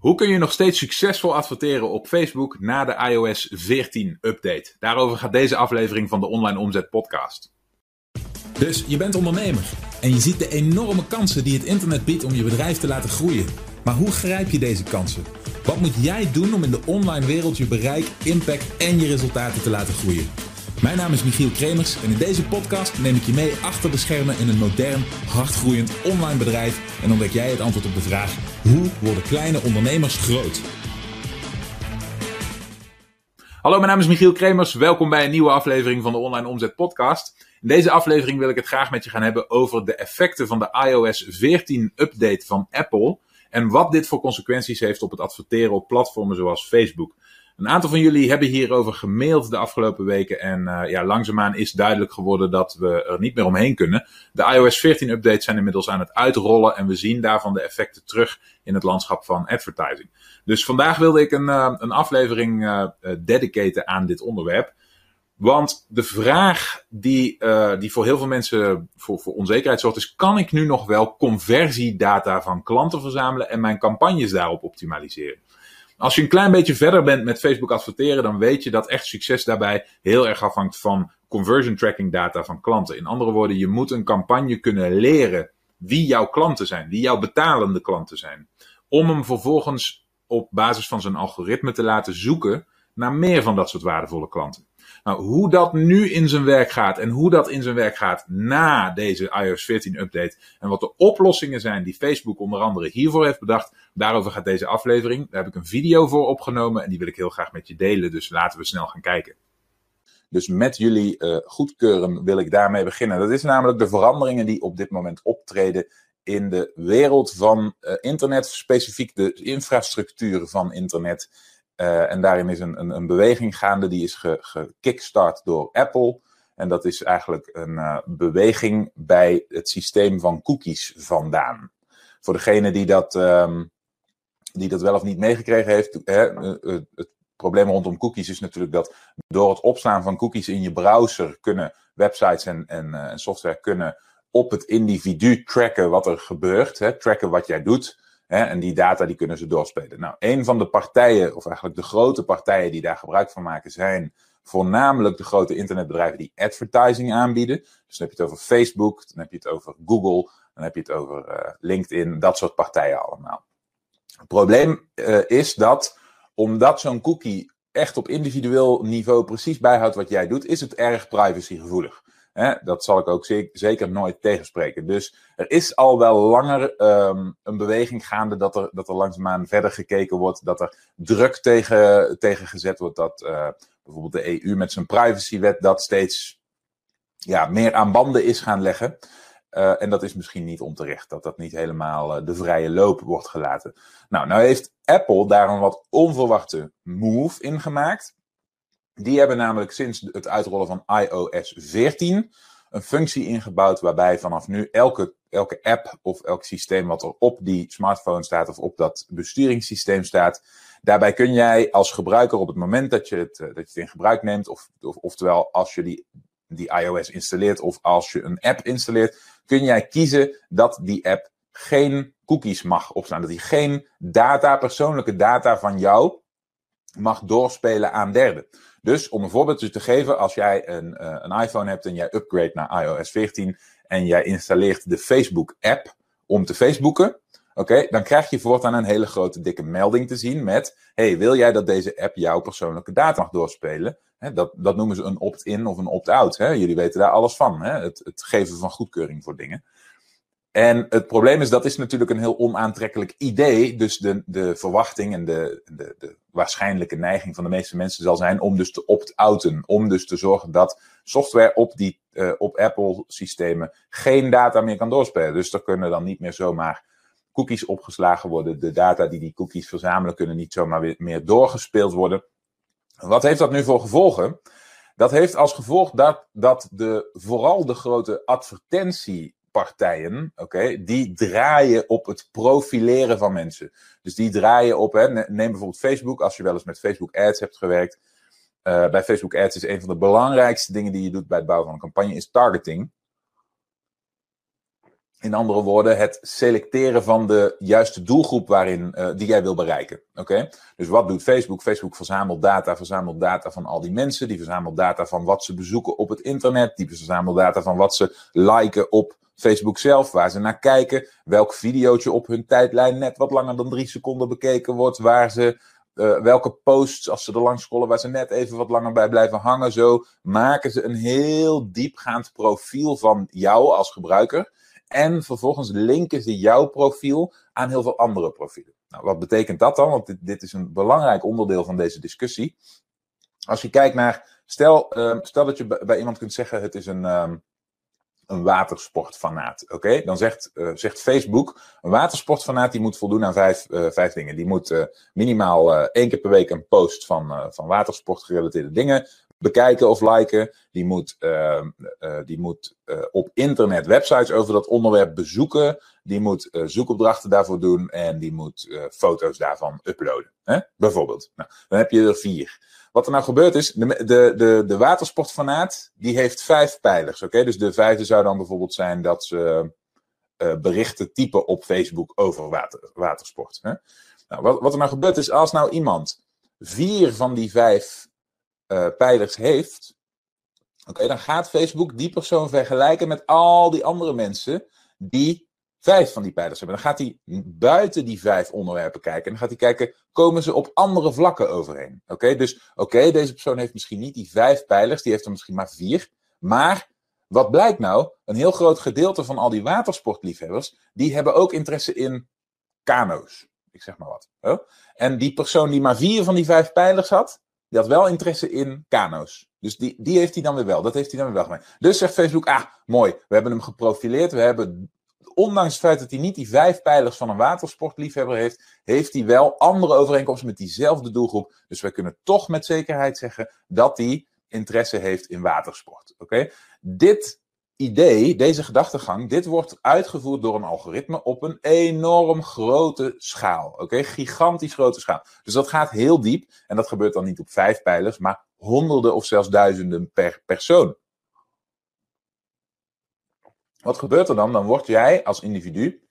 Hoe kun je nog steeds succesvol adverteren op Facebook na de iOS 14 update? Daarover gaat deze aflevering van de Online Omzet Podcast. Dus je bent ondernemer en je ziet de enorme kansen die het internet biedt om je bedrijf te laten groeien. Maar hoe grijp je deze kansen? Wat moet jij doen om in de online wereld je bereik, impact en je resultaten te laten groeien? Mijn naam is Michiel Kremers en in deze podcast neem ik je mee achter de schermen in een modern, hardgroeiend online bedrijf en ontdek jij het antwoord op de vraag: hoe worden kleine ondernemers groot? Hallo, mijn naam is Michiel Kremers. Welkom bij een nieuwe aflevering van de Online Omzet Podcast. In deze aflevering wil ik het graag met je gaan hebben over de effecten van de iOS 14 update van Apple en wat dit voor consequenties heeft op het adverteren op platformen zoals Facebook. Een aantal van jullie hebben hierover gemaild de afgelopen weken. En uh, ja, langzaamaan is duidelijk geworden dat we er niet meer omheen kunnen. De iOS 14 updates zijn inmiddels aan het uitrollen. En we zien daarvan de effecten terug in het landschap van advertising. Dus vandaag wilde ik een, uh, een aflevering uh, dedicaten aan dit onderwerp. Want de vraag die, die voor heel veel mensen voor, voor onzekerheid zorgt is: kan ik nu nog wel conversiedata van klanten verzamelen en mijn campagnes daarop optimaliseren? Als je een klein beetje verder bent met Facebook adverteren, dan weet je dat echt succes daarbij heel erg afhangt van conversion tracking data van klanten. In andere woorden, je moet een campagne kunnen leren wie jouw klanten zijn, wie jouw betalende klanten zijn. Om hem vervolgens op basis van zijn algoritme te laten zoeken naar meer van dat soort waardevolle klanten. Nou, hoe dat nu in zijn werk gaat en hoe dat in zijn werk gaat na deze iOS 14 update en wat de oplossingen zijn die Facebook onder andere hiervoor heeft bedacht, daarover gaat deze aflevering. Daar heb ik een video voor opgenomen en die wil ik heel graag met je delen, dus laten we snel gaan kijken. Dus met jullie uh, goedkeuren wil ik daarmee beginnen. Dat is namelijk de veranderingen die op dit moment optreden in de wereld van uh, internet, specifiek de infrastructuur van internet uh, en daarin is een, een, een, beweging gaande, die is gekickstart door Apple. En dat is eigenlijk een uh, beweging bij het systeem van cookies vandaan. Voor degene die dat, um, die dat wel of niet meegekregen heeft, hè, uh, het probleem rondom cookies is natuurlijk dat door het opslaan van cookies in je browser kunnen websites en, en, en software kunnen op het individu tracken wat er gebeurt, hè, tracken wat jij doet. Hè, en die data die kunnen ze doorspelen. Nou, een van de partijen, of eigenlijk de grote partijen die daar gebruik van maken, zijn voornamelijk de grote internetbedrijven die advertising aanbieden. Dus dan heb je het over Facebook, dan heb je het over Google, dan heb je het over uh, LinkedIn, dat soort partijen allemaal. Het probleem uh, is dat, omdat zo'n cookie echt op individueel niveau precies bijhoudt wat jij doet, is het erg privacygevoelig. Dat zal ik ook zeker nooit tegenspreken. Dus er is al wel langer um, een beweging gaande dat er, dat er langzaamaan verder gekeken wordt. Dat er druk tegen, tegen gezet wordt. Dat uh, bijvoorbeeld de EU met zijn privacywet dat steeds ja, meer aan banden is gaan leggen. Uh, en dat is misschien niet onterecht, dat dat niet helemaal uh, de vrije loop wordt gelaten. Nou, nou heeft Apple daar een wat onverwachte move in gemaakt. Die hebben namelijk sinds het uitrollen van iOS 14 een functie ingebouwd waarbij vanaf nu elke, elke app of elk systeem wat er op die smartphone staat of op dat besturingssysteem staat, daarbij kun jij als gebruiker op het moment dat je het, dat je het in gebruik neemt, of, of, oftewel als je die, die iOS installeert of als je een app installeert, kun jij kiezen dat die app geen cookies mag opslaan. Dat die geen data, persoonlijke data van jou mag doorspelen aan derden. Dus om een voorbeeldje te geven, als jij een, uh, een iPhone hebt en jij upgrade naar iOS 14 en jij installeert de Facebook app om te Facebooken, oké, dan krijg je voortaan een hele grote dikke melding te zien met, hey, wil jij dat deze app jouw persoonlijke data mag doorspelen? Dat, dat noemen ze een opt-in of een opt-out. Jullie weten daar alles van, het, het geven van goedkeuring voor dingen. En het probleem is, dat is natuurlijk een heel onaantrekkelijk idee. Dus de, de verwachting en de, de, de waarschijnlijke neiging van de meeste mensen zal zijn om dus te opt-outen. Om dus te zorgen dat software op, die, uh, op Apple-systemen geen data meer kan doorspelen. Dus er kunnen dan niet meer zomaar cookies opgeslagen worden. De data die die cookies verzamelen kunnen niet zomaar weer meer doorgespeeld worden. Wat heeft dat nu voor gevolgen? Dat heeft als gevolg dat, dat de, vooral de grote advertentie partijen, oké, die draaien op het profileren van mensen. Dus die draaien op, hè, neem bijvoorbeeld Facebook, als je wel eens met Facebook Ads hebt gewerkt. Uh, bij Facebook Ads is een van de belangrijkste dingen die je doet bij het bouwen van een campagne, is targeting. In andere woorden, het selecteren van de juiste doelgroep waarin, uh, die jij wil bereiken. Oké? Dus wat doet Facebook? Facebook verzamelt data, verzamelt data van al die mensen. Die verzamelt data van wat ze bezoeken op het internet. Die verzamelt data van wat ze liken op Facebook zelf, waar ze naar kijken. Welk videootje op hun tijdlijn net wat langer dan drie seconden bekeken wordt. Waar ze uh, welke posts, als ze er langs scrollen, waar ze net even wat langer bij blijven hangen. Zo maken ze een heel diepgaand profiel van jou als gebruiker. En vervolgens linken ze jouw profiel aan heel veel andere profielen. Nou, wat betekent dat dan? Want dit, is een belangrijk onderdeel van deze discussie. Als je kijkt naar, stel, uh, stel dat je bij iemand kunt zeggen: het is een, um, een watersportfanaat. Oké, dan zegt, uh, zegt Facebook: een watersportfanaat die moet voldoen aan vijf, uh, vijf dingen. Die moet uh, minimaal één keer per week een post van, van watersportgerelateerde dingen bekijken of liken. Die moet, uh, uh, die moet uh, op internet websites over dat onderwerp bezoeken. Die moet zoekopdrachten daarvoor doen. En die moet foto's daarvan uploaden. Hè? Bijvoorbeeld. Nou, dan heb je er vier. Wat er nou gebeurt is, de, de, de, de watersportfanaat, die heeft vijf pijlers. Oké, Dus de vijfde zou dan bijvoorbeeld zijn dat ze berichten typen op Facebook over water, watersport. Hè? Nou, wat, wat er nou gebeurt is, als nou iemand vier van die vijf pijlers heeft, oké, dan gaat Facebook die persoon vergelijken met al die andere mensen die vijf van die pijlers hebben. Dan gaat hij buiten die vijf onderwerpen kijken. En dan gaat hij kijken, komen ze op andere vlakken overeen? Oké, dus oké, deze persoon heeft misschien niet die vijf pijlers, die heeft er misschien maar vier. Maar wat blijkt nou? Een heel groot gedeelte van al die watersportliefhebbers, die hebben ook interesse in kano's. Ik zeg maar wat. En die persoon die maar vier van die vijf pijlers had, die had wel interesse in kano's. Dus die, die heeft hij dan weer wel. Dat heeft hij dan weer wel gemeen. Dus zegt Facebook, ah, mooi. We hebben hem geprofileerd. We hebben, ondanks het feit dat hij niet die vijf pijlers van een watersportliefhebber heeft, heeft hij wel andere overeenkomsten met diezelfde doelgroep. Dus we kunnen toch met zekerheid zeggen dat hij interesse heeft in watersport. Oké? Dit idee, deze gedachtegang, dit wordt uitgevoerd door een algoritme op een enorm grote schaal. Oké, gigantisch grote schaal. Dus dat gaat heel diep en dat gebeurt dan niet op vijf pijlers, maar honderden of zelfs duizenden per persoon. Wat gebeurt er dan? Dan word jij als individu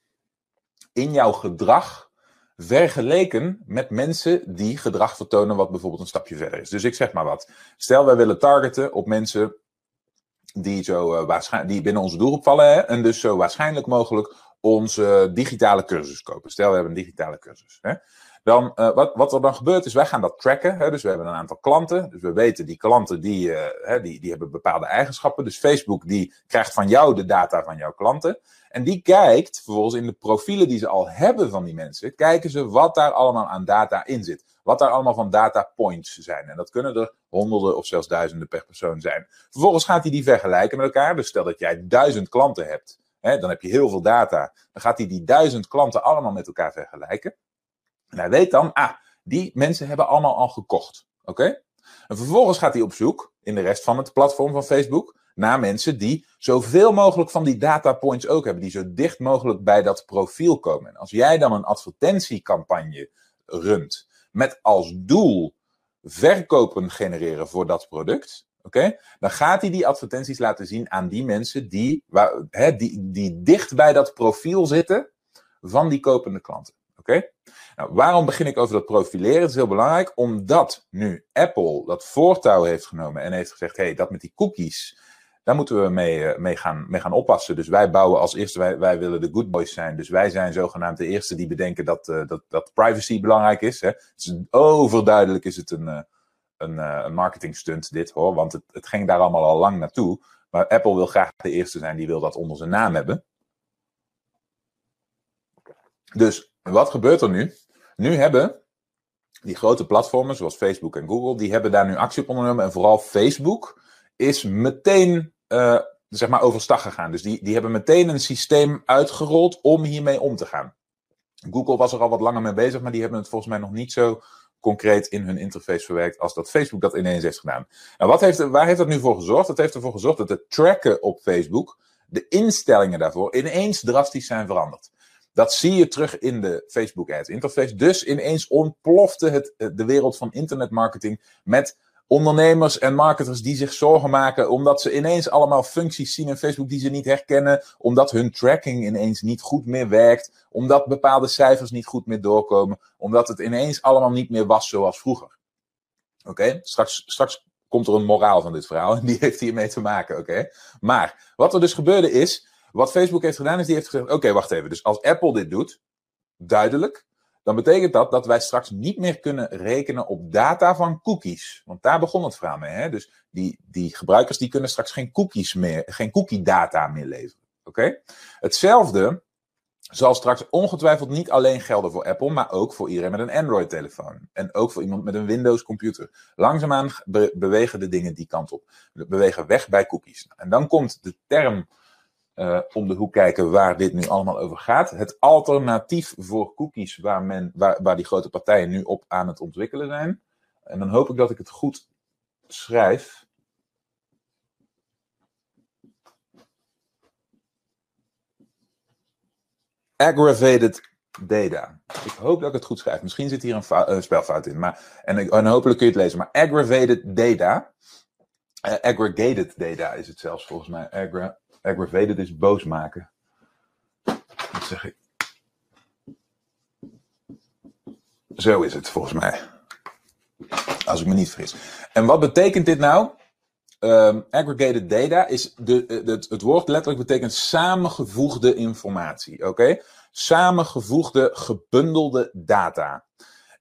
in jouw gedrag vergeleken met mensen die gedrag vertonen wat bijvoorbeeld een stapje verder is. Dus ik zeg maar wat. Stel, wij willen targeten op mensen die, zo, uh, waarschijnlijk, die binnen onze doelgroep vallen hè, en dus zo waarschijnlijk mogelijk onze digitale cursus kopen. Stel, we hebben een digitale cursus. Hè. Uh, wat, wat er dan gebeurt is, wij gaan dat tracken. Hè, dus we hebben een aantal klanten. Dus we weten, die klanten die, uh, hè, die, die hebben bepaalde eigenschappen. Dus Facebook die krijgt van jou de data van jouw klanten. En die kijkt vervolgens in de profielen die ze al hebben van die mensen, kijken ze wat daar allemaal aan data in zit. Wat daar allemaal van data points zijn. En dat kunnen er honderden of zelfs duizenden per persoon zijn. Vervolgens gaat hij die vergelijken met elkaar. Dus stel dat jij duizend klanten hebt, hè, dan heb je heel veel data. Dan gaat hij die duizend klanten allemaal met elkaar vergelijken. En hij weet dan, ah, die mensen hebben allemaal al gekocht. Oké? En vervolgens gaat hij op zoek in de rest van het platform van Facebook naar mensen die zoveel mogelijk van die data points ook hebben, die zo dicht mogelijk bij dat profiel komen. En als jij dan een advertentiecampagne runt met als doel verkopen genereren voor dat product, oké, dan gaat hij die advertenties laten zien aan die mensen die, die, die dicht bij dat profiel zitten van die kopende klanten. Oké? Nou, waarom begin ik over dat profileren? Het is heel belangrijk, omdat nu Apple dat voortouw heeft genomen en heeft gezegd: hé, hey, dat met die cookies, daar moeten we mee, eh, mee, gaan, mee gaan oppassen. Dus wij bouwen als eerste, wij, willen de good boys zijn. Dus wij zijn zogenaamd de eerste die bedenken dat, uh, dat, dat privacy belangrijk is. Hè. Dus overduidelijk is het een, uh, een, een marketing stunt dit hoor, want het, het ging daar allemaal al lang naartoe. Maar Apple wil graag de eerste zijn die wil dat onder zijn naam hebben. Dus wat gebeurt er nu? Nu hebben die grote platformen zoals Facebook en Google, die hebben daar nu actie op ondernomen. En vooral Facebook is meteen uh, zeg maar overstag gegaan. Dus die, die hebben meteen een systeem uitgerold om hiermee om te gaan. Google was er al wat langer mee bezig, maar die hebben het volgens mij nog niet zo concreet in hun interface verwerkt als dat Facebook dat ineens heeft gedaan. Nou, wat heeft, waar heeft dat nu voor gezorgd? Dat heeft ervoor gezorgd dat het tracken op Facebook, de instellingen daarvoor, ineens drastisch zijn veranderd. Dat zie je terug in de Facebook Ads interface. Dus ineens ontplofte het, de wereld van internetmarketing met ondernemers en marketers die zich zorgen maken omdat ze ineens allemaal functies zien in Facebook die ze niet herkennen, omdat hun tracking ineens niet goed meer werkt, omdat bepaalde cijfers niet goed meer doorkomen, omdat het ineens allemaal niet meer was zoals vroeger. Oké, straks, straks komt er een moraal van dit verhaal en die heeft hiermee te maken, oké? Maar wat er dus gebeurde is, wat Facebook heeft gedaan is, die heeft gezegd, oké, wacht even, dus als Apple dit doet, duidelijk, dan betekent dat dat wij straks niet meer kunnen rekenen op data van cookies. Want daar begon het verhaal mee. Hè? Dus die, die gebruikers die kunnen straks geen cookies meer, geen cookie data meer leveren. Oké? Hetzelfde zal straks ongetwijfeld niet alleen gelden voor Apple, maar ook voor iedereen met een Android-telefoon. En ook voor iemand met een Windows-computer. Langzaamaan bewegen de dingen die kant op. Bewegen weg bij cookies. En dan komt de term uh, om de hoek kijken waar dit nu allemaal over gaat. Het alternatief voor cookies waar, men, waar, waar die grote partijen nu op aan het ontwikkelen zijn. En dan hoop ik dat ik het goed schrijf. Aggravated data. Ik hoop dat ik het goed schrijf. Misschien zit hier een, spelfout in. Maar, en, hopelijk kun je het lezen. Maar aggravated data. Uh, aggregated data is het zelfs volgens mij. Aggra Aggravated is boos maken. Dat zeg ik. Zo is het volgens mij. Als ik me niet vergis. En wat betekent dit nou? Um, aggregated data is de, het, het woord letterlijk betekent samengevoegde informatie. Oké? Samengevoegde, gebundelde data.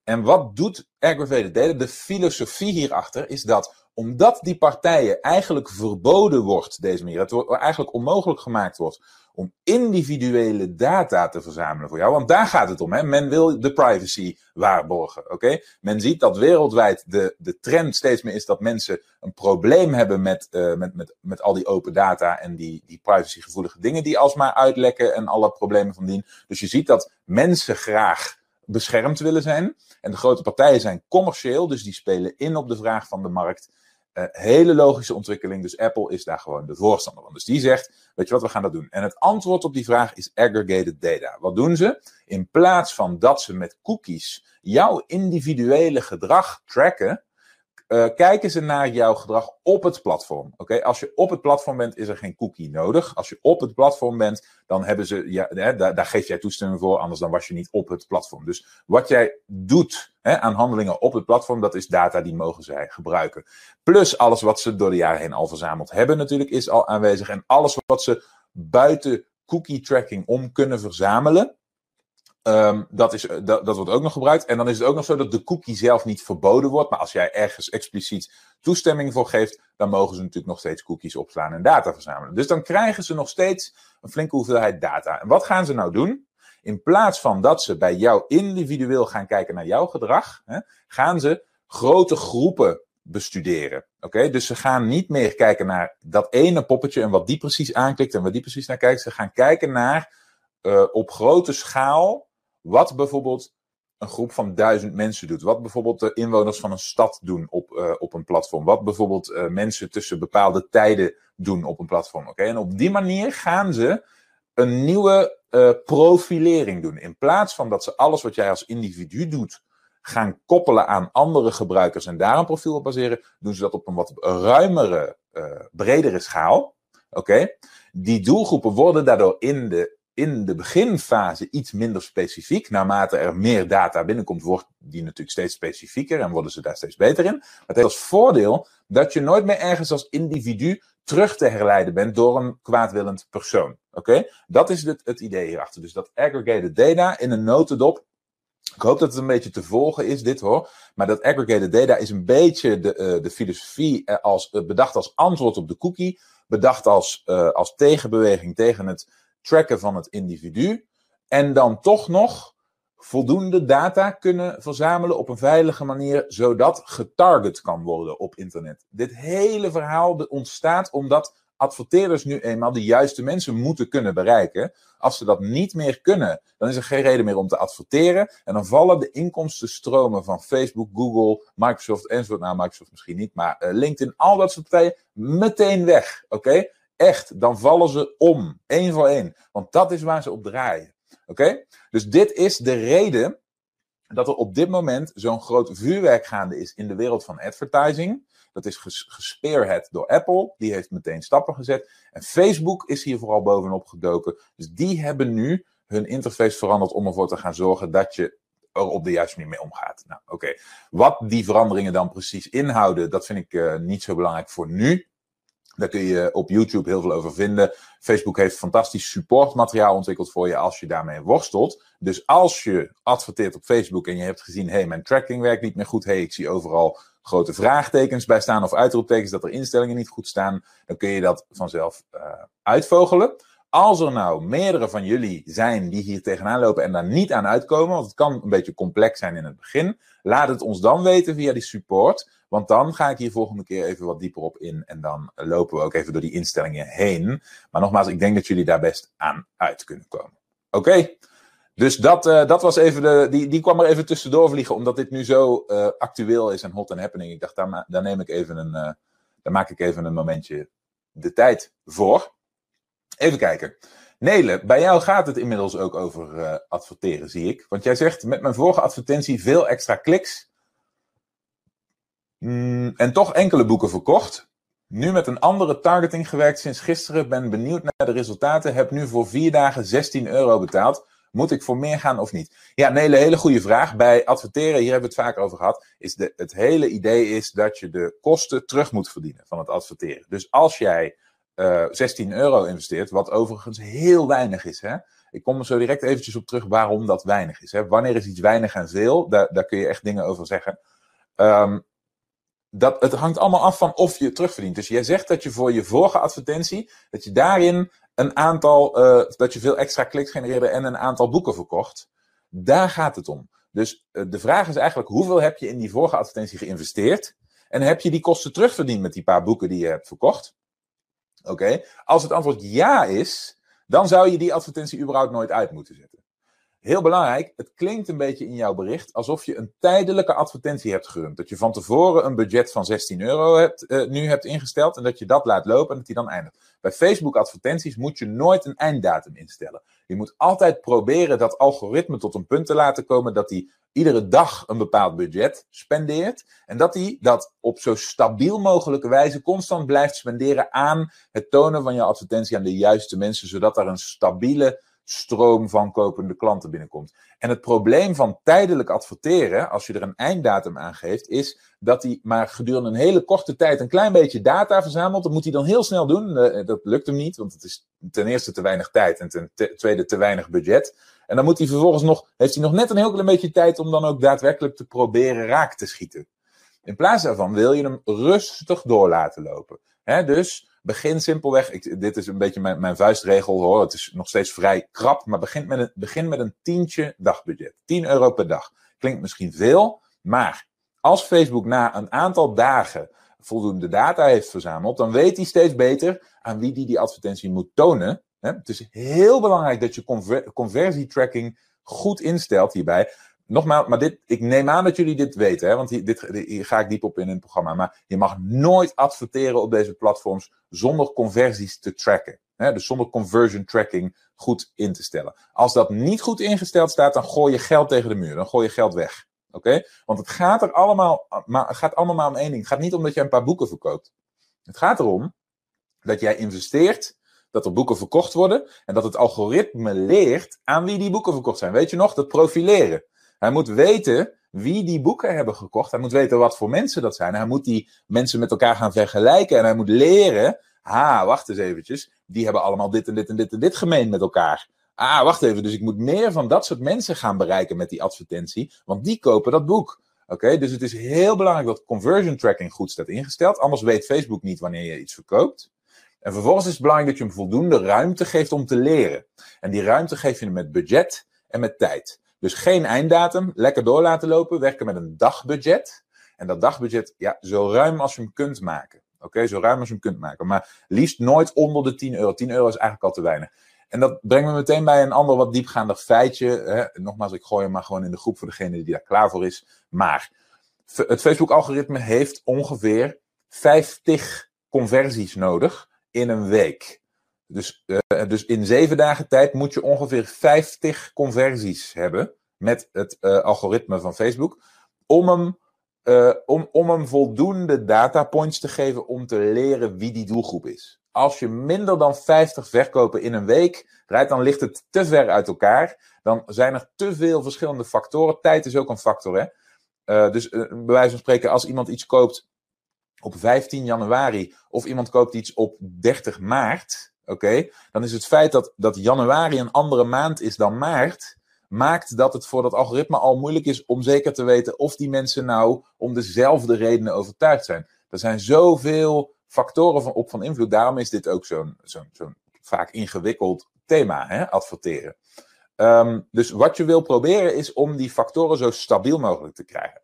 En wat doet aggravated data? De filosofie hierachter is dat omdat die partijen eigenlijk verboden wordt, deze manier, het wordt eigenlijk onmogelijk gemaakt wordt om individuele data te verzamelen voor jou. Want daar gaat het om. Hè? Men wil de privacy waarborgen. Oké? Men ziet dat wereldwijd de, de trend steeds meer is dat mensen een probleem hebben met, uh, met, met, met al die open data en die, die privacygevoelige dingen die alsmaar uitlekken en alle problemen van dien. Dus je ziet dat mensen graag beschermd willen zijn. En de grote partijen zijn commercieel, dus die spelen in op de vraag van de markt. Uh, hele logische ontwikkeling. Dus Apple is daar gewoon de voorstander van. Dus die zegt: Weet je wat, we gaan dat doen. En het antwoord op die vraag is aggregated data. Wat doen ze? In plaats van dat ze met cookies jouw individuele gedrag tracken, uh, kijken ze naar jouw gedrag op het platform. Oké, Als je op het platform bent, is er geen cookie nodig. Als je op het platform bent, dan hebben ze, ja, hè, daar, daar geef jij toestemming voor, anders dan was je niet op het platform. Dus wat jij doet hè, aan handelingen op het platform, dat is data die mogen zij gebruiken. Plus alles wat ze door de jaren heen al verzameld hebben, natuurlijk, is al aanwezig. En alles wat ze buiten cookie tracking om kunnen verzamelen, Um, dat, is, dat, dat wordt ook nog gebruikt. En dan is het ook nog zo dat de cookie zelf niet verboden wordt. Maar als jij ergens expliciet toestemming voor geeft, dan mogen ze natuurlijk nog steeds cookies opslaan en data verzamelen. Dus dan krijgen ze nog steeds een flinke hoeveelheid data. En wat gaan ze nou doen? In plaats van dat ze bij jou individueel gaan kijken naar jouw gedrag, hè, gaan ze grote groepen bestuderen. Oké, dus ze gaan niet meer kijken naar dat ene poppetje en wat die precies aanklikt en wat die precies naar kijkt. Ze gaan kijken naar uh, op grote schaal wat bijvoorbeeld een groep van duizend mensen doet. Wat bijvoorbeeld de inwoners van een stad doen op, uh, op een platform. Wat bijvoorbeeld uh, mensen tussen bepaalde tijden doen op een platform. Oké, En op die manier gaan ze een nieuwe uh, profilering doen. In plaats van dat ze alles wat jij als individu doet gaan koppelen aan andere gebruikers en daar een profiel op baseren, doen ze dat op een wat ruimere, bredere schaal. Oké, Die doelgroepen worden daardoor in de in de beginfase iets minder specifiek. Naarmate er meer data binnenkomt, wordt die natuurlijk steeds specifieker en worden ze daar steeds beter in. Maar het heeft als voordeel dat je nooit meer ergens als individu terug te herleiden bent door een kwaadwillend persoon. Oké? Dat is het, het idee hierachter. Dus dat aggregated data in een notendop. Ik hoop dat het een beetje te volgen is, dit hoor. Maar dat aggregated data is een beetje de, uh, de filosofie uh, als, uh, bedacht als antwoord op de cookie. Bedacht als, als tegenbeweging tegen het tracken van het individu. En dan toch nog voldoende data kunnen verzamelen op een veilige manier, zodat getarget kan worden op internet. Dit hele verhaal ontstaat omdat adverteerders nu eenmaal de juiste mensen moeten kunnen bereiken. Als ze dat niet meer kunnen, dan is er geen reden meer om te adverteren. En dan vallen de inkomstenstromen van Facebook, Google, Microsoft enzovoort. Nou, Microsoft misschien niet, maar uh, LinkedIn, al dat soort partijen meteen weg. Oké? Echt, dan vallen ze om. één voor één. Want dat is waar ze op draaien. Oké? Dus dit is de reden dat er op dit moment zo'n groot vuurwerk gaande is in de wereld van advertising. Dat is gespearhead door Apple. Die heeft meteen stappen gezet. En Facebook is hier vooral bovenop gedoken. Dus die hebben nu hun interface veranderd om ervoor te gaan zorgen dat je er op de juiste manier mee omgaat. Nou, oké. Wat die veranderingen dan precies inhouden, dat vind ik uh, niet zo belangrijk voor nu. Daar kun je op YouTube heel veel over vinden. Facebook heeft fantastisch supportmateriaal ontwikkeld voor je als je daarmee worstelt. Dus als je adverteert op Facebook en je hebt gezien, hé, hey, mijn tracking werkt niet meer goed. Hé, hey, ik zie overal grote vraagtekens bij staan of uitroeptekens dat er instellingen niet goed staan. Dan kun je dat vanzelf uh, uitvogelen. Als er nou meerdere van jullie zijn die hier tegenaan lopen en daar niet aan uitkomen, want het kan een beetje complex zijn in het begin, laat het ons dan weten via die support. Want dan ga ik hier volgende keer even wat dieper op in. En dan lopen we ook even door die instellingen heen. Maar nogmaals, ik denk dat jullie daar best aan uit kunnen komen. Oké. Dus dat, uh, dat was even de. Die, die kwam er even tussendoor vliegen, omdat dit nu zo uh, actueel is en hot and happening. Ik dacht, daar, neem ik even een. Uh, daar maak ik even een momentje de tijd voor. Even kijken. Nele, bij jou gaat het inmiddels ook over adverteren, zie ik. Want jij zegt met mijn vorige advertentie veel extra kliks. Mm, en toch enkele boeken verkocht. Nu met een andere targeting gewerkt sinds gisteren. Ben benieuwd naar de resultaten. Heb nu voor vier dagen 16 euro betaald. Moet ik voor meer gaan of niet? Ja, nee, een hele goede vraag. Bij adverteren, hier hebben we het vaak over gehad, is de, het hele idee is dat je de kosten terug moet verdienen van het adverteren. Dus als jij uh, eh, 16 euro investeert, wat overigens heel weinig is, hè? Ik kom er zo direct eventjes op terug waarom dat weinig is. Hè? Wanneer is iets weinig en veel? Daar, daar kun je echt dingen over zeggen. Um, dat, het hangt allemaal af van of je terugverdient. Dus jij zegt dat je voor je vorige advertentie, dat je daarin een aantal, uh, dat je veel extra kliks genereerde en een aantal boeken verkocht. Daar gaat het om. Dus uh, de vraag is eigenlijk, hoeveel heb je in die vorige advertentie geïnvesteerd? En heb je die kosten terugverdiend met die paar boeken die je hebt verkocht? Oké. Als het antwoord ja is, dan zou je die advertentie überhaupt nooit uit moeten zetten. Heel belangrijk, het klinkt een beetje in jouw bericht alsof je een tijdelijke advertentie hebt gerund. Dat je van tevoren een budget van 16 euro hebt, uh, nu hebt ingesteld en dat je dat laat lopen en dat die dan eindigt. Bij Facebook advertenties moet je nooit een einddatum instellen. Je moet altijd proberen dat algoritme tot een punt te laten komen dat hij iedere dag een bepaald budget spendeert. En dat hij dat op zo stabiel mogelijke wijze constant blijft spenderen aan het tonen van je advertentie aan de juiste mensen, zodat er een stabiele stroom van kopende klanten binnenkomt. En het probleem van tijdelijk adverteren, als je er een einddatum aan geeft, is dat hij maar gedurende een hele korte tijd een klein beetje data verzamelt. Dat moet hij dan heel snel doen. Eh, dat lukt hem niet, want het is ten eerste te weinig tijd en ten tweede te weinig budget. En dan moet hij vervolgens nog, heeft hij nog net een heel klein beetje tijd om dan ook daadwerkelijk te proberen raak te schieten. In plaats daarvan wil je hem rustig door laten lopen. Dus begin simpelweg. Dit is een beetje mijn, mijn vuistregel hoor. Het is nog steeds vrij krap. Maar begin met een, begin met een tientje dagbudget. 10 euro per dag. Klinkt misschien veel. Maar als Facebook na een aantal dagen voldoende data heeft verzameld. dan weet hij steeds beter aan wie die die advertentie moet tonen. Het is heel belangrijk dat je conver conversietracking goed instelt hierbij nogmaals, maar dit, ik neem aan dat jullie dit weten, hè, want hier, dit, ga ik diep op in het programma. Maar je mag nooit adverteren op deze platforms zonder conversies te tracken. Hè, dus zonder conversion tracking goed in te stellen. Als dat niet goed ingesteld staat, dan gooi je geld tegen de muur. Dan gooi je geld weg. Oké? Want het gaat er allemaal, maar het gaat allemaal om één ding. Het gaat niet om dat je een paar boeken verkoopt. Het gaat erom dat jij investeert dat er boeken verkocht worden en dat het algoritme leert aan wie die boeken verkocht zijn. Weet je nog, dat profileren. Hij moet weten wie die boeken hebben gekocht. Hij moet weten wat voor mensen dat zijn. Hij moet die mensen met elkaar gaan vergelijken. En hij moet leren. Ah, wacht eens eventjes. Die hebben allemaal dit en dit en dit en dit gemeen met elkaar. Ah, wacht even. Dus ik moet meer van dat soort mensen gaan bereiken met die advertentie. Want die kopen dat boek. Oké, dus het is heel belangrijk dat conversion tracking goed staat ingesteld. Anders weet Facebook niet wanneer je iets verkoopt. En vervolgens is het belangrijk dat je hem voldoende ruimte geeft om te leren. En die ruimte geef je hem met budget en met tijd. Dus geen einddatum, lekker door laten lopen, werken met een dagbudget. En dat dagbudget, ja, zo ruim als je hem kunt maken. Oké, zo ruim als je hem kunt maken. Maar liefst nooit onder de 10 euro. 10 euro is eigenlijk al te weinig. En dat brengt me meteen bij een ander wat diepgaander feitje. Hè. Nogmaals, ik gooi hem maar gewoon in de groep voor degene die daar klaar voor is. Maar het Facebook-algoritme heeft ongeveer 50 conversies nodig in een week. Dus, uh, dus in zeven dagen tijd moet je ongeveer 50 conversies hebben. met het algoritme van Facebook om hem, om, om hem voldoende datapoints te geven om te leren wie die doelgroep is. Als je minder dan 50 verkopen in een week rijdt, dan ligt het te ver uit elkaar. Dan zijn er te veel verschillende factoren. Tijd is ook een factor, hè. Uh, dus uh, bij wijze van spreken, als iemand iets koopt op 15 januari of iemand koopt iets op 30 maart, oké, dan is het feit dat, dat januari een andere maand is dan maart, maakt dat het voor dat algoritme al moeilijk is om zeker te weten of die mensen nou om dezelfde redenen overtuigd zijn. Er zijn zoveel factoren van, op van invloed. Daarom is dit ook zo'n zo'n zo'n vaak ingewikkeld thema, hè, adverteren. Um, dus wat je wil proberen is om die factoren zo stabiel mogelijk te krijgen.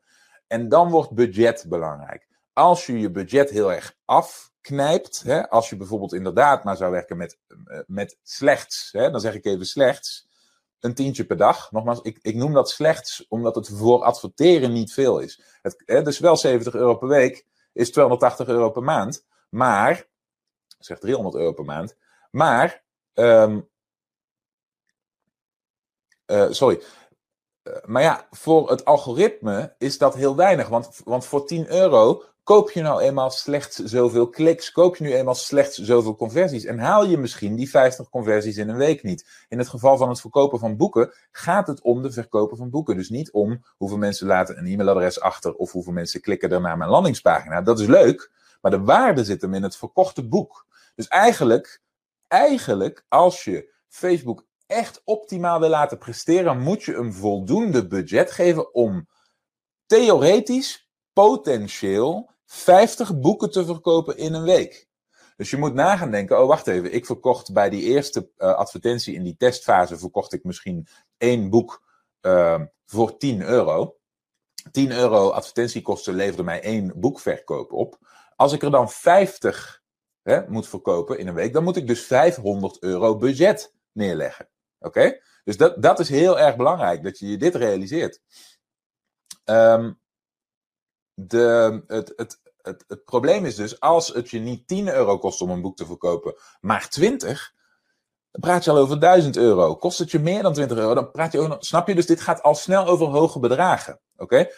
En dan wordt budget belangrijk. Als je je budget heel erg afknijpt, hè, als je bijvoorbeeld inderdaad maar zou werken met, eh, met slechts, hè, dan zeg ik even slechts, een tientje per dag. Nogmaals, ik, ik noem dat slechts omdat het voor adverteren niet veel is. Het, hè, dus wel 70 euro per week is 280 euro per maand. Maar, zeg 300 euro per maand. Maar, um, uh, sorry. Uh, maar ja, voor het algoritme is dat heel weinig. Want, want voor 10 euro koop je nou eenmaal slechts zoveel kliks. Koop je nu eenmaal slechts zoveel conversies. En haal je misschien die 50 conversies in een week niet. In het geval van het verkopen van boeken gaat het om de verkopen van boeken. Dus niet om hoeveel mensen laten een e-mailadres achter. Of hoeveel mensen klikken er naar mijn landingspagina. Dat is leuk. Maar de waarde zit hem in het verkochte boek. Dus eigenlijk, eigenlijk, als je Facebook echt optimaal wil laten presteren, moet je een voldoende budget geven om theoretisch, potentieel 50 boeken te verkopen in een week. Dus je moet nagaan denken, oh wacht even, ik verkocht bij die eerste uh, advertentie in die testfase, verkocht ik misschien één boek uh, voor 10 euro. 10 euro advertentiekosten leverde mij één boekverkoop op. Als ik er dan 50 hè, moet verkopen in een week, dan moet ik dus 500 euro budget neerleggen. Oké? Dus dat, dat is heel erg belangrijk, dat je je dit realiseert. Um, de, het, het, het, probleem is dus, als het je niet 10 euro kost om een boek te verkopen, maar 20, dan praat je al over 1000 euro. Kost het je meer dan 20 euro, dan praat je over. Snap je? Dus dit gaat al snel over hoge bedragen. Oké?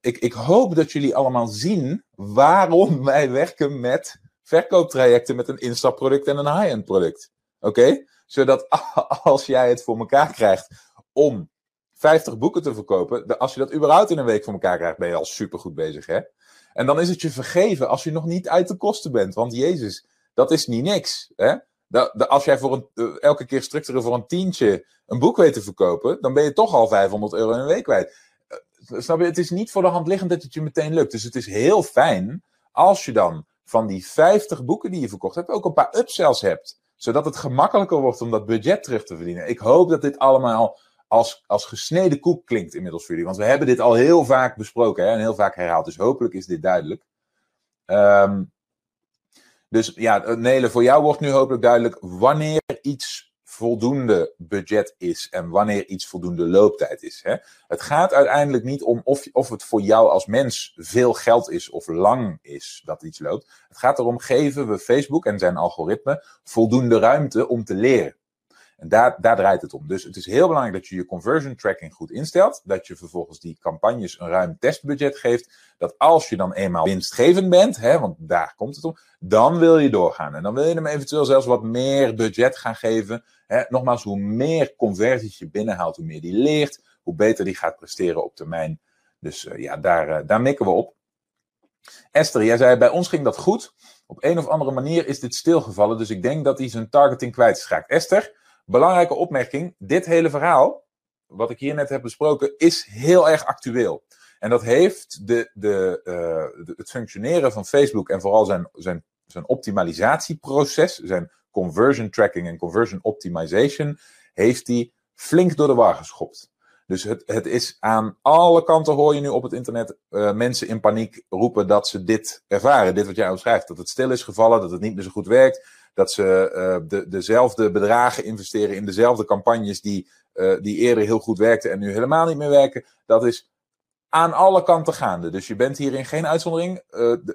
ik, ik hoop dat jullie allemaal zien waarom wij werken met verkooptrajecten met een instapproduct en een high-end product. Oké? Zodat als jij het voor elkaar krijgt om 50 boeken te verkopen, als je dat überhaupt in een week voor elkaar krijgt, ben je al supergoed bezig, hè? En dan is het je vergeven als je nog niet uit de kosten bent. Want Jezus, dat is niet niks. Hè? als jij voor eh, elke keer structureel voor een tientje een boek weet te verkopen, dan ben je toch al 500 euro in een week kwijt. Snap je? Het is niet voor de hand liggend dat het je meteen lukt. Dus het is heel fijn als je dan van die 50 boeken die je verkocht hebt, ook een paar upsells hebt. Zodat het gemakkelijker wordt om dat budget terug te verdienen. Ik hoop dat dit allemaal als, als gesneden koek klinkt inmiddels voor jullie. Want we hebben dit al heel vaak besproken hè, en heel vaak herhaald. Dus hopelijk is dit duidelijk. Um, dus ja, Nele, voor jou wordt nu hopelijk duidelijk wanneer iets voldoende budget is en wanneer iets voldoende looptijd is. Hè? Het gaat uiteindelijk niet om of, of het voor jou als mens veel geld is of lang is dat iets loopt. Het gaat erom, geven we Facebook en zijn algoritme voldoende ruimte om te leren. En daar, draait het om. Dus het is heel belangrijk dat je je conversion tracking goed instelt. Dat je vervolgens die campagnes een ruim testbudget geeft. Dat als je dan eenmaal winstgevend bent, hè, want daar komt het om, dan wil je doorgaan. En dan wil je hem eventueel zelfs wat meer budget gaan geven. Hè. Nogmaals, hoe meer conversies je binnenhaalt, hoe meer die leert, hoe beter die gaat presteren op termijn. Dus uh, ja, daar, uh, daar mikken we op. Esther, jij zei bij ons ging dat goed. Op een of andere manier is dit stilgevallen, dus ik denk dat hij zijn targeting kwijt is geraakt. Esther, Belangrijke opmerking: dit hele verhaal, wat ik hier net heb besproken, is heel erg actueel. En dat heeft de, de, uh, het functioneren van Facebook en vooral zijn, zijn, zijn optimalisatieproces, zijn conversion tracking en conversion optimization, heeft die flink door de war geschopt. Dus het, het is aan alle kanten hoor je nu op het internet uh, mensen in paniek roepen dat ze dit ervaren. Dit wat jij omschrijft. Dat het stil is gevallen, dat het niet meer zo goed werkt dat ze uh, de, dezelfde bedragen investeren in dezelfde campagnes die, uh, die eerder heel goed werkten en nu helemaal niet meer werken. Dat is aan alle kanten gaande. Dus je bent hierin geen uitzondering.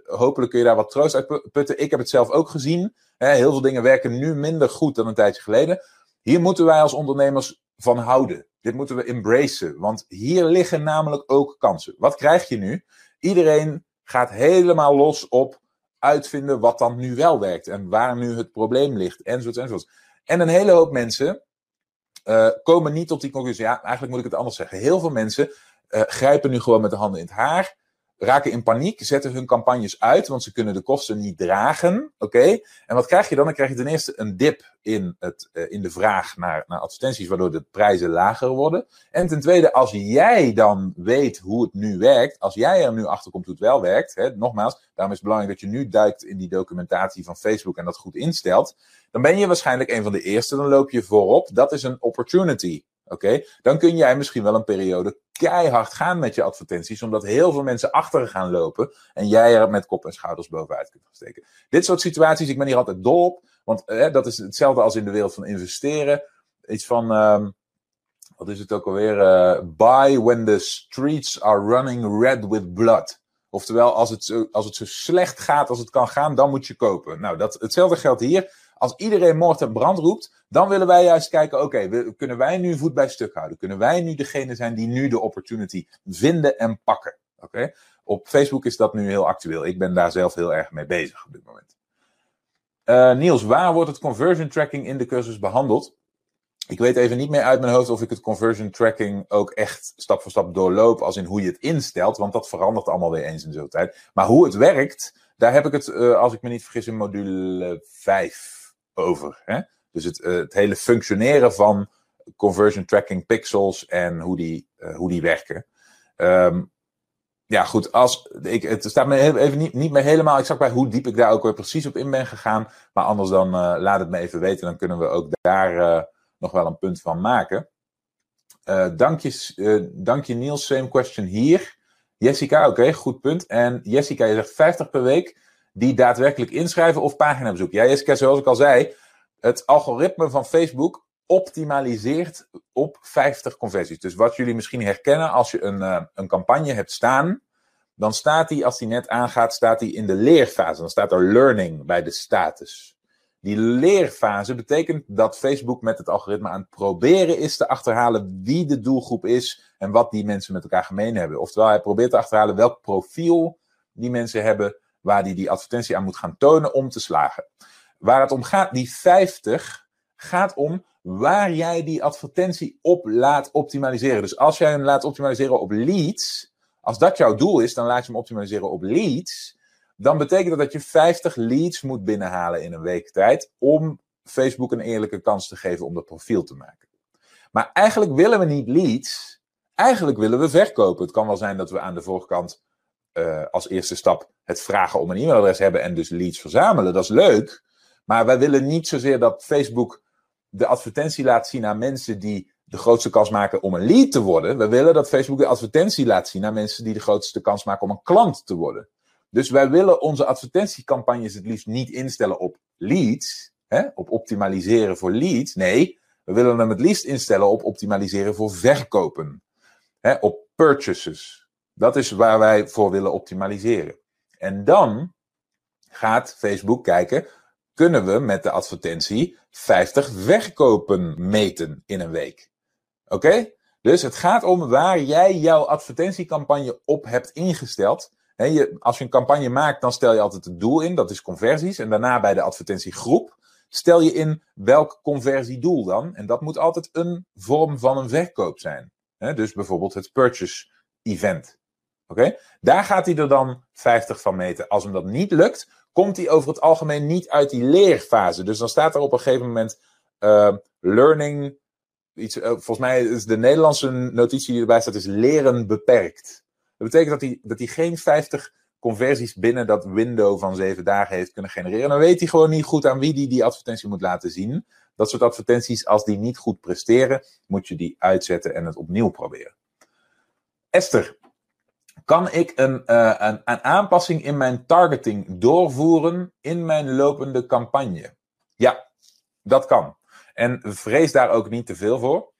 Hopelijk kun je daar wat troost uit putten. Ik heb het zelf ook gezien. Hè, heel veel dingen werken nu minder goed dan een tijdje geleden. Hier moeten wij als ondernemers van houden. Dit moeten we embracen, want hier liggen namelijk ook kansen. Wat krijg je nu? Iedereen gaat helemaal los op uitvinden wat dan nu wel werkt en waar nu het probleem ligt, enzovoort, enzovoort. En een hele hoop mensen uh, komen niet tot die conclusie. Ja, eigenlijk moet ik het anders zeggen. Heel veel mensen uh, grijpen nu gewoon met de handen in het haar raken in paniek, zetten hun campagnes uit, want ze kunnen de kosten niet dragen. Oké? En wat krijg je dan? Dan krijg je ten eerste een dip in, het, uh, in de vraag naar, naar advertenties, waardoor de prijzen lager worden. En ten tweede, als jij dan weet hoe het nu werkt, als jij er nu achter komt hoe het wel werkt, hè, nogmaals, daarom is het belangrijk dat je nu duikt in die documentatie van Facebook en dat goed instelt, dan ben je waarschijnlijk een van de eerste, dan loop je voorop. Dat is een opportunity. Oké, dan kun jij misschien wel een periode keihard gaan met je advertenties, omdat heel veel mensen achter gaan lopen en jij er met kop en schouders bovenuit kunt steken. Dit soort situaties, ik ben hier altijd dol op, want eh, dat is hetzelfde als in de wereld van investeren. Iets van, um, wat is het ook alweer? Uh, buy when the streets are running red with blood. Oftewel, als het, zo, als het zo slecht gaat als het kan gaan, dan moet je kopen. Nou, dat, hetzelfde geldt hier. Als iedereen moord en brand roept, dan willen wij juist kijken, oké, kunnen wij nu voet bij stuk houden? Kunnen wij nu degene zijn die nu de opportunity vinden en pakken? Oké? Op Facebook is dat nu heel actueel. Ik ben daar zelf heel erg mee bezig op dit moment. Uh, Niels, waar wordt het conversion tracking in de cursus behandeld? Ik weet even niet meer uit mijn hoofd of ik het conversion tracking ook echt stap voor stap doorloop, als in hoe je het instelt, want dat verandert allemaal weer eens in zo'n tijd. Maar hoe het werkt, daar heb ik het, uh, als ik me niet vergis, in module 5 over. Hè? Dus het, uh, het hele functioneren van conversion tracking pixels en hoe die, uh, hoe die werken. Um, ja, goed, als, ik, het staat me even niet, niet meer helemaal exact bij hoe diep ik daar ook weer precies op in ben gegaan. Maar anders dan uh, laat het me even weten, dan kunnen we ook daar nog wel een punt van maken. dank, je, dank je Niels, same question hier. Jessica, oké, goed punt. En Jessica, je zegt 50 per week die daadwerkelijk inschrijven of paginabezoek. Ja, Jessica, zoals ik al zei, het algoritme van Facebook optimaliseert op 50 conversies. Dus wat jullie misschien herkennen als je een, uh, een campagne hebt staan, dan staat die, als die net aangaat, staat die in de leerfase. Dan staat er learning bij de status. Die leerfase betekent dat Facebook met het algoritme aan het proberen is te achterhalen wie de doelgroep is en wat die mensen met elkaar gemeen hebben. Oftewel, hij probeert te achterhalen welk profiel die mensen hebben waar hij die advertentie aan moet gaan tonen om te slagen. Waar het om gaat, die 50, gaat om waar jij die advertentie op laat optimaliseren. Dus als jij hem laat optimaliseren op leads, als dat jouw doel is, dan laat je hem optimaliseren op leads. Dan betekent dat dat je 50 leads moet binnenhalen in een week tijd om Facebook een eerlijke kans te geven om dat profiel te maken. Maar eigenlijk willen we niet leads. Eigenlijk willen we verkopen. Het kan wel zijn dat we aan de voorkant uh, als eerste stap het vragen om een e-mailadres hebben en dus leads verzamelen. Dat is leuk. Maar wij willen niet zozeer dat Facebook de advertentie laat zien aan mensen die de grootste kans maken om een lead te worden. We willen dat Facebook de advertentie laat zien aan mensen die de grootste kans maken om een klant te worden. Dus wij willen onze advertentiecampagnes het liefst niet instellen op leads, hè, op optimaliseren voor leads. Nee, we willen hem het liefst instellen op optimaliseren voor verkopen, hè, op purchases. Dat is waar wij voor willen optimaliseren. En dan gaat Facebook kijken, kunnen we met de advertentie 50 verkopen meten in een week? Oké? Dus het gaat om waar jij jouw advertentiecampagne op hebt ingesteld. Je, als je een campagne maakt, dan stel je altijd het doel in, dat is conversies. En daarna bij de advertentiegroep stel je in welk conversiedoel dan. En dat moet altijd een vorm van een verkoop zijn. Dus bijvoorbeeld het purchase event. Daar gaat hij er dan 50 van meten. Als hem dat niet lukt, komt hij over het algemeen niet uit die leerfase. Dus dan staat er op een gegeven moment uh, learning. Iets, uh, volgens mij is de Nederlandse notitie die erbij staat, is leren beperkt. Dat betekent dat hij, dat hij geen 50 conversies binnen dat window van 7 dagen heeft kunnen genereren. Dan weet hij gewoon niet goed aan wie hij die advertentie moet laten zien. Dat soort advertenties, als die niet goed presteren, moet je die uitzetten en het opnieuw proberen. Esther, kan ik een, uh, een, een, aanpassing in mijn targeting doorvoeren in mijn lopende campagne? Ja, dat kan. En vrees daar ook niet te veel voor.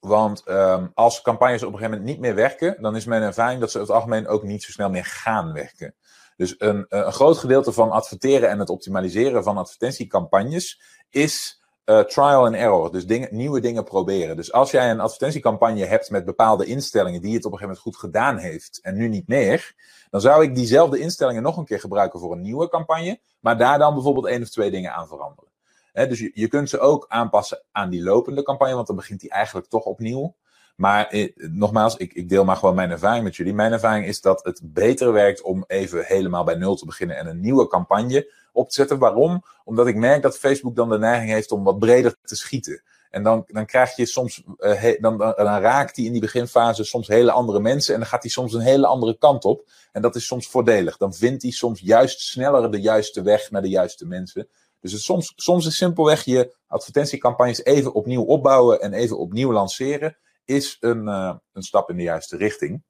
Want um, als campagnes op een gegeven moment niet meer werken, dan is mijn ervaring dat ze over het algemeen ook niet zo snel meer gaan werken. Dus een, een groot gedeelte van adverteren en het optimaliseren van advertentiecampagnes is uh, trial and error. Dus nieuwe dingen proberen. Dus als jij een advertentiecampagne hebt met bepaalde instellingen die het op een gegeven moment goed gedaan heeft en nu niet meer, dan zou ik diezelfde instellingen nog een keer gebruiken voor een nieuwe campagne, maar daar dan bijvoorbeeld één of twee dingen aan veranderen. dus je, je kunt ze ook aanpassen aan die lopende campagne, want dan begint die eigenlijk toch opnieuw. Maar eh, nogmaals, ik, ik, deel maar gewoon mijn ervaring met jullie. Mijn ervaring is dat het beter werkt om even helemaal bij nul te beginnen en een nieuwe campagne op te zetten. Waarom? Omdat ik merk dat Facebook dan de neiging heeft om wat breder te schieten. En dan, dan krijg je soms, uh, dan, dan, raakt hij in die beginfase soms hele andere mensen en dan gaat hij soms een hele andere kant op. En dat is soms voordelig. Dan vindt hij soms juist sneller de juiste weg naar de juiste mensen. Dus het soms, soms is simpelweg je advertentiecampagnes even opnieuw opbouwen en even opnieuw lanceren is een, uh, een stap in de juiste richting.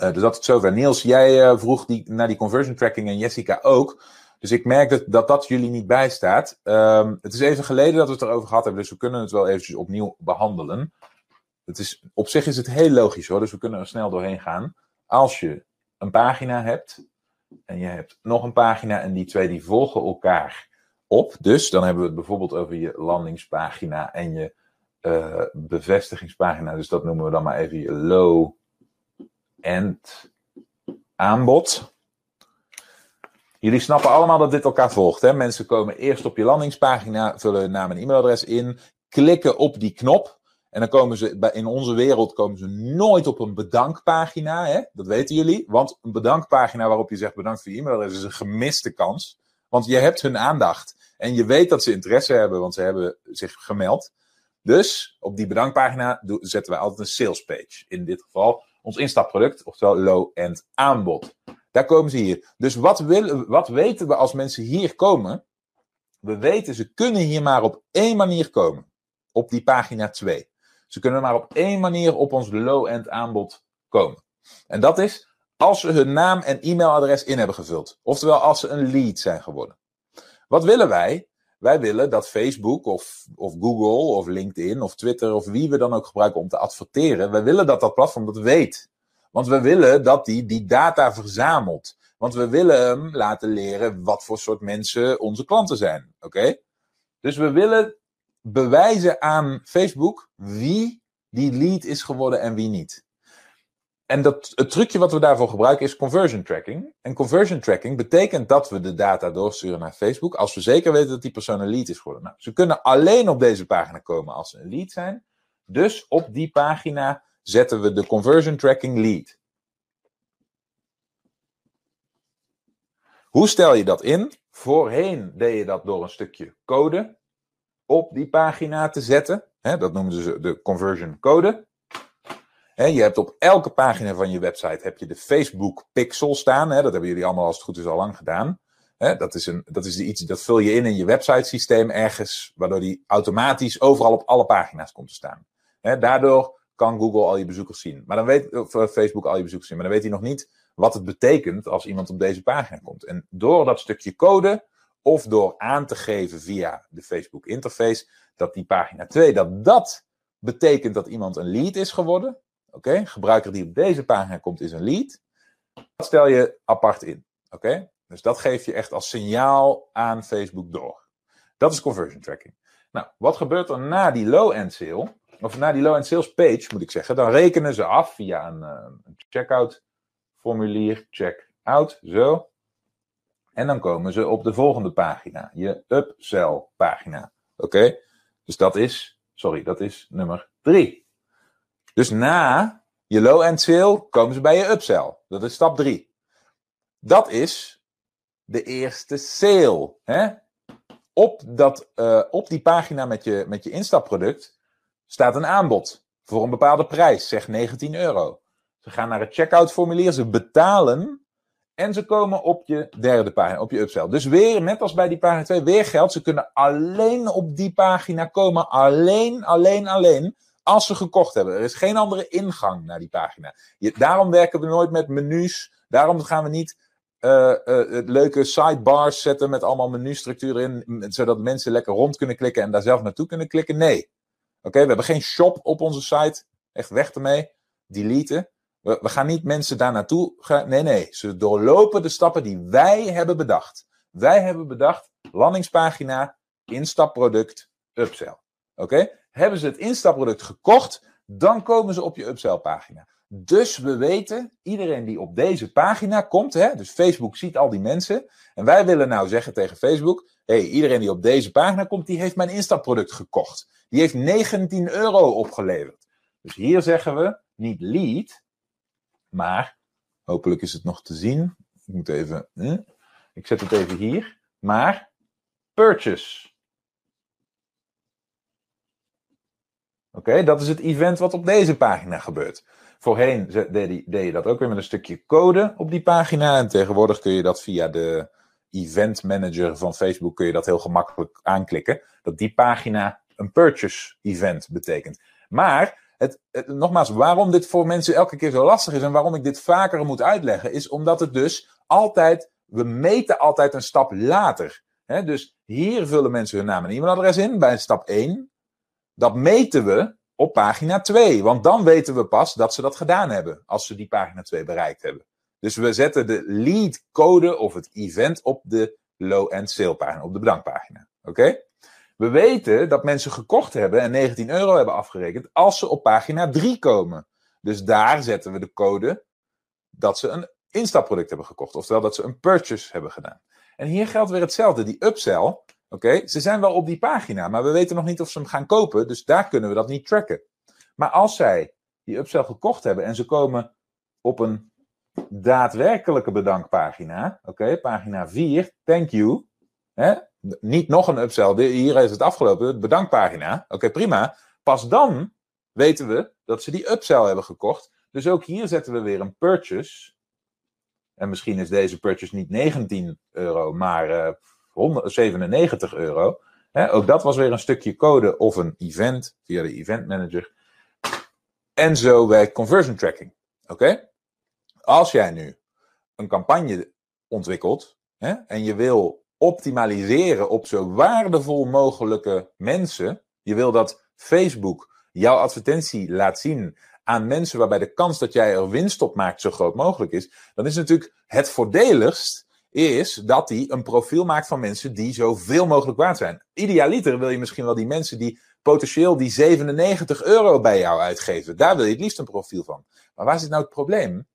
Uh, dus dat is zover. Niels, jij vroeg die, naar die conversion tracking en Jessica ook. Dus ik merk dat dat, dat jullie niet bijstaat. Um, het is even geleden dat we het erover gehad hebben, dus we kunnen het wel eventjes opnieuw behandelen. Het is, op zich is het heel logisch hoor, dus we kunnen er snel doorheen gaan. Als je een pagina hebt en je hebt nog een pagina en die twee die volgen elkaar op. Dus dan hebben we het bijvoorbeeld over je landingspagina en je uh, bevestigingspagina. Dus dat noemen we dan maar even je low-end aanbod. Jullie snappen allemaal dat dit elkaar volgt. Hè? Mensen komen eerst op je landingspagina, vullen hun naam en e-mailadres in, klikken op die knop. En dan komen ze, in onze wereld komen ze nooit op een bedankpagina. Hè? Dat weten jullie. Want een bedankpagina waarop je zegt bedankt voor je e-mailadres is een gemiste kans. Want je hebt hun aandacht. En je weet dat ze interesse hebben, want ze hebben zich gemeld. Dus op die bedankpagina zetten wij altijd een sales page. In dit geval ons instapproduct, oftewel low-end aanbod. Daar komen ze hier. Dus wat, willen, wat weten we als mensen hier komen? We weten, ze kunnen hier maar op één manier komen. Op die pagina 2. Ze kunnen maar op één manier op ons low-end aanbod komen. En dat is als ze hun naam en e-mailadres in hebben gevuld. Oftewel als ze een lead zijn geworden. Wat willen wij? Wij willen dat Facebook of, of Google of LinkedIn of Twitter of wie we dan ook gebruiken om te adverteren. Wij willen dat dat platform dat weet. Want we willen dat die die data verzamelt. Want we willen hem laten leren wat voor soort mensen onze klanten zijn. Oké? Dus we willen bewijzen aan Facebook wie die lead is geworden en wie niet. En dat, het trucje wat we daarvoor gebruiken is conversion tracking. En conversion tracking betekent dat we de data doorsturen naar Facebook als we zeker weten dat die persoon een lead is geworden. Nou, ze kunnen alleen op deze pagina komen als ze een lead zijn. Dus op die pagina zetten we de conversion tracking lead. Hoe stel je dat in? Voorheen deed je dat door een stukje code op die pagina te zetten. dat noemen ze de conversion code je hebt op elke pagina van je website heb je de Facebook pixel staan. dat hebben jullie allemaal als het goed is al lang gedaan. dat is, een, dat is iets dat vul je in in je website systeem ergens, waardoor die automatisch overal op alle pagina's komt te staan. daardoor kan Google al je bezoekers zien. Maar dan weet, eh, Facebook al je bezoekers zien. Maar dan weet hij nog niet wat het betekent als iemand op deze pagina komt. En door dat stukje code, of door aan te geven via de Facebook interface, dat die pagina 2, dat dat betekent dat iemand een lead is geworden. Oké, gebruiker die op deze pagina komt is een lead. Dat stel je apart in. Oké, dus dat geef je echt als signaal aan Facebook door. Dat is conversion tracking. Nou, wat gebeurt er na die low-end sale? Of na die low-end sales page, moet ik zeggen. Dan rekenen ze af via een, uh, een checkout formulier. Checkout, zo. En dan komen ze op de volgende pagina. Je upsell pagina. Oké, dus dat is, sorry, dat is nummer 3. Dus na je low-end sale komen ze bij je upsell. Dat is stap 3. Dat is de eerste sale. Hè? Op, dat, uh, op die pagina met je, met je instapproduct staat een aanbod voor een bepaalde prijs, zeg 19 euro. Ze gaan naar het checkout formulier, ze betalen en ze komen op je derde pagina, op je upsell. Dus weer, net als bij die pagina 2, weer geldt, ze kunnen alleen op die pagina komen. Alleen, alleen, alleen als ze gekocht hebben. Er is geen andere ingang naar die pagina. Je, daarom werken we nooit met menus. Daarom gaan we niet uh, leuke sidebars zetten met allemaal menustructuren in, zodat mensen lekker rond kunnen klikken en daar zelf naartoe kunnen klikken. Nee. Oké, we hebben geen shop op onze site. Echt weg ermee. Deleten. We, we gaan niet mensen daar naartoe gaan. Nee, nee. Ze doorlopen de stappen die wij hebben bedacht. Wij hebben bedacht landingspagina, instapproduct, upsell. Oké? Hebben ze het instapproduct gekocht, dan komen ze op je upsell pagina. Dus we weten, iedereen die op deze pagina komt, hè, dus Facebook ziet al die mensen. En wij willen nou zeggen tegen Facebook: hey, iedereen die op deze pagina komt, die heeft mijn instapproduct gekocht. Die heeft 19 euro opgeleverd. Dus hier zeggen we niet lead, maar hopelijk is het nog te zien. Ik moet even, hm, ik zet het even hier, maar purchase. Oké, dat is het event wat op deze pagina gebeurt. Voorheen deed, je dat ook weer met een stukje code op die pagina. En tegenwoordig kun je dat via de event manager van Facebook kun je dat heel gemakkelijk aanklikken. Dat die pagina een purchase event betekent. Maar het, nogmaals, waarom dit voor mensen elke keer zo lastig is en waarom ik dit vaker moet uitleggen, is omdat het dus altijd, we meten altijd een stap later. dus hier vullen mensen hun naam en e-mailadres in bij stap 1. Dat meten we op pagina 2. Want dan weten we pas dat ze dat gedaan hebben. Als ze die pagina 2 bereikt hebben. Dus we zetten de lead code of het event op de low-end sale pagina, op de bedankpagina. Oké? We weten dat mensen gekocht hebben en 19 euro hebben afgerekend als ze op pagina 3 komen. Dus daar zetten we de code dat ze een instapproduct hebben gekocht. Oftewel dat ze een purchase hebben gedaan. En hier geldt weer hetzelfde. Die upsell Oké, ze zijn wel op die pagina, maar we weten nog niet of ze hem gaan kopen, dus daar kunnen we dat niet tracken. Maar als zij die upsell gekocht hebben en ze komen op een daadwerkelijke bedankpagina, oké, pagina 4, thank you, hè? niet nog een upsell, hier is het afgelopen, bedankpagina, oké, prima. Pas dan weten we dat ze die upsell hebben gekocht. Dus ook hier zetten we weer een purchase. En misschien is deze purchase niet 19 euro, maar uh, 197 euro. ook dat was weer een stukje code of een event via de event manager. En zo werkt conversion tracking. Oké? Als jij nu een campagne ontwikkelt hè, en je wil optimaliseren op zo waardevol mogelijke mensen, je wil dat Facebook jouw advertentie laat zien aan mensen waarbij de kans dat jij er winst op maakt zo groot mogelijk is, dan is natuurlijk het voordeligst is dat hij een profiel maakt van mensen die zoveel mogelijk waard zijn. Idealiter wil je misschien wel die mensen die potentieel die 97 euro bij jou uitgeven. Daar wil je het liefst een profiel van. Maar waar zit nou het probleem?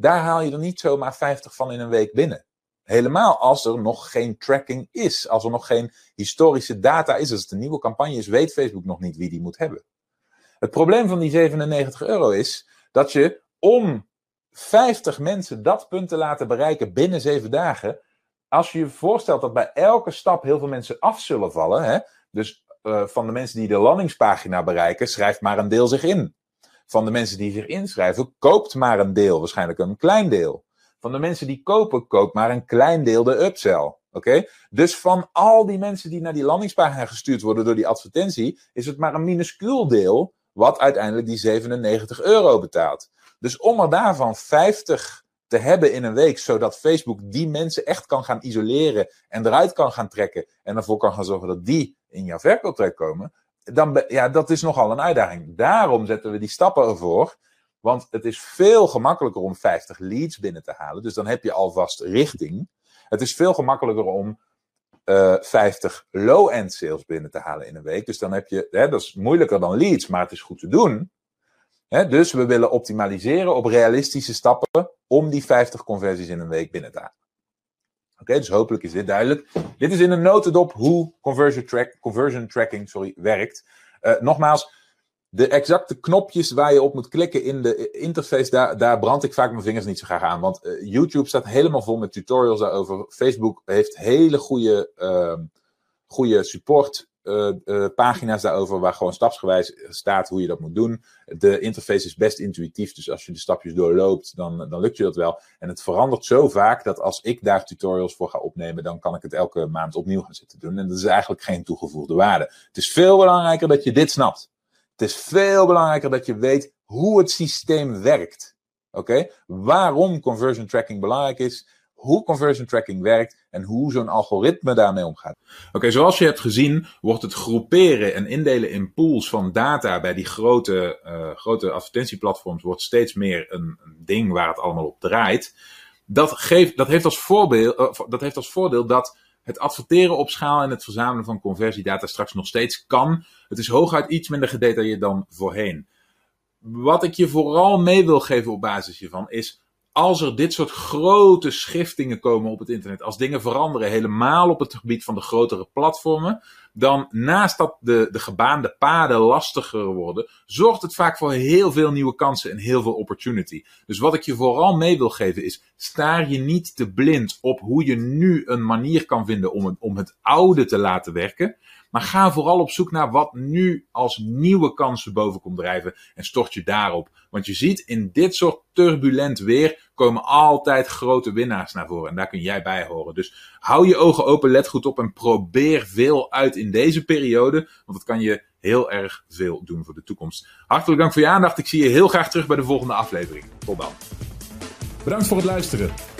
Daar haal je er niet zomaar 50 van in een week binnen. Helemaal als er nog geen tracking is. Als er nog geen historische data is. Als het een nieuwe campagne is, weet Facebook nog niet wie die moet hebben. Het probleem van die 97 euro is dat je om 50 mensen dat punt te laten bereiken binnen 7 dagen. Als je je voorstelt dat bij elke stap heel veel mensen af zullen vallen. Hè, dus uh, van de mensen die de landingspagina bereiken, schrijft maar een deel zich in. Van de mensen die zich inschrijven, koopt maar een deel, waarschijnlijk een klein deel. Van de mensen die kopen, koopt maar een klein deel de upsell. Oké? Dus van al die mensen die naar die landingspagina gestuurd worden door die advertentie, is het maar een minuscuul deel wat uiteindelijk die 97 euro betaalt. Dus om er daarvan 50 te hebben in een week, zodat Facebook die mensen echt kan gaan isoleren en eruit kan gaan trekken en ervoor kan gaan zorgen dat die in jouw verkooptrek komen, dan, ja, dat is nogal een uitdaging. Daarom zetten we die stappen ervoor. Want het is veel gemakkelijker om 50 leads binnen te halen. Dus dan heb je alvast richting. Het is veel gemakkelijker om uh, eh, 50 low-end sales binnen te halen in een week. Dus dan heb je, hè, dat is moeilijker dan leads, maar het is goed te doen dus we willen optimaliseren op realistische stappen om die 50 conversies in een week binnen te halen. Oké, dus hopelijk is dit duidelijk. Dit is in een notendop hoe conversion, track, conversion tracking sorry, werkt. Uh, nogmaals, de exacte knopjes waar je op moet klikken in de interface, daar, daar brand ik vaak mijn vingers niet zo graag aan. Want uh, YouTube staat helemaal vol met tutorials daarover. Facebook heeft hele goede, uh, goede support uh, uh, pagina's daarover waar gewoon stapsgewijs staat hoe je dat moet doen. De interface is best intuïtief, dus als je de stapjes doorloopt, dan, dan lukt je dat wel. En het verandert zo vaak dat als ik daar tutorials voor ga opnemen, dan kan ik het elke maand opnieuw gaan zitten doen. En dat is eigenlijk geen toegevoegde waarde. Het is veel belangrijker dat je dit snapt. Het is veel belangrijker dat je weet hoe het systeem werkt. Oké? Waarom conversion tracking belangrijk is hoe conversion tracking werkt en hoe zo'n algoritme daarmee omgaat. Oké, zoals je hebt gezien, wordt het groeperen en indelen in pools van data bij die grote, uh, grote advertentieplatforms wordt steeds meer een, ding waar het allemaal op draait. Dat, geeft, dat, heeft, als voorbeeld, uh, dat heeft als voordeel dat het adverteren op schaal en het verzamelen van conversiedata straks nog steeds kan. Het is hooguit iets minder gedetailleerd dan voorheen. Wat ik je vooral mee wil geven op basis hiervan is als er dit soort grote schiftingen komen op het internet, als dingen veranderen, helemaal op het gebied van de grotere platformen, dan naast dat de, de gebaande paden lastiger worden, zorgt het vaak voor heel veel nieuwe kansen en heel veel opportunity. Dus wat ik je vooral mee wil geven is, staar je niet te blind op hoe je nu een manier kan vinden om om het oude te laten werken. Maar ga vooral op zoek naar wat nu als nieuwe kansen boven komt drijven en stort je daarop. Want je ziet in dit soort turbulent weer komen altijd grote winnaars naar voren. En daar kun jij bij horen. Dus hou je ogen open, let goed op en probeer veel uit in deze periode. Want dat kan je heel erg veel doen voor de toekomst. Hartelijk dank voor je aandacht. Ik zie je heel graag terug bij de volgende aflevering. Tot dan. Bedankt voor het luisteren.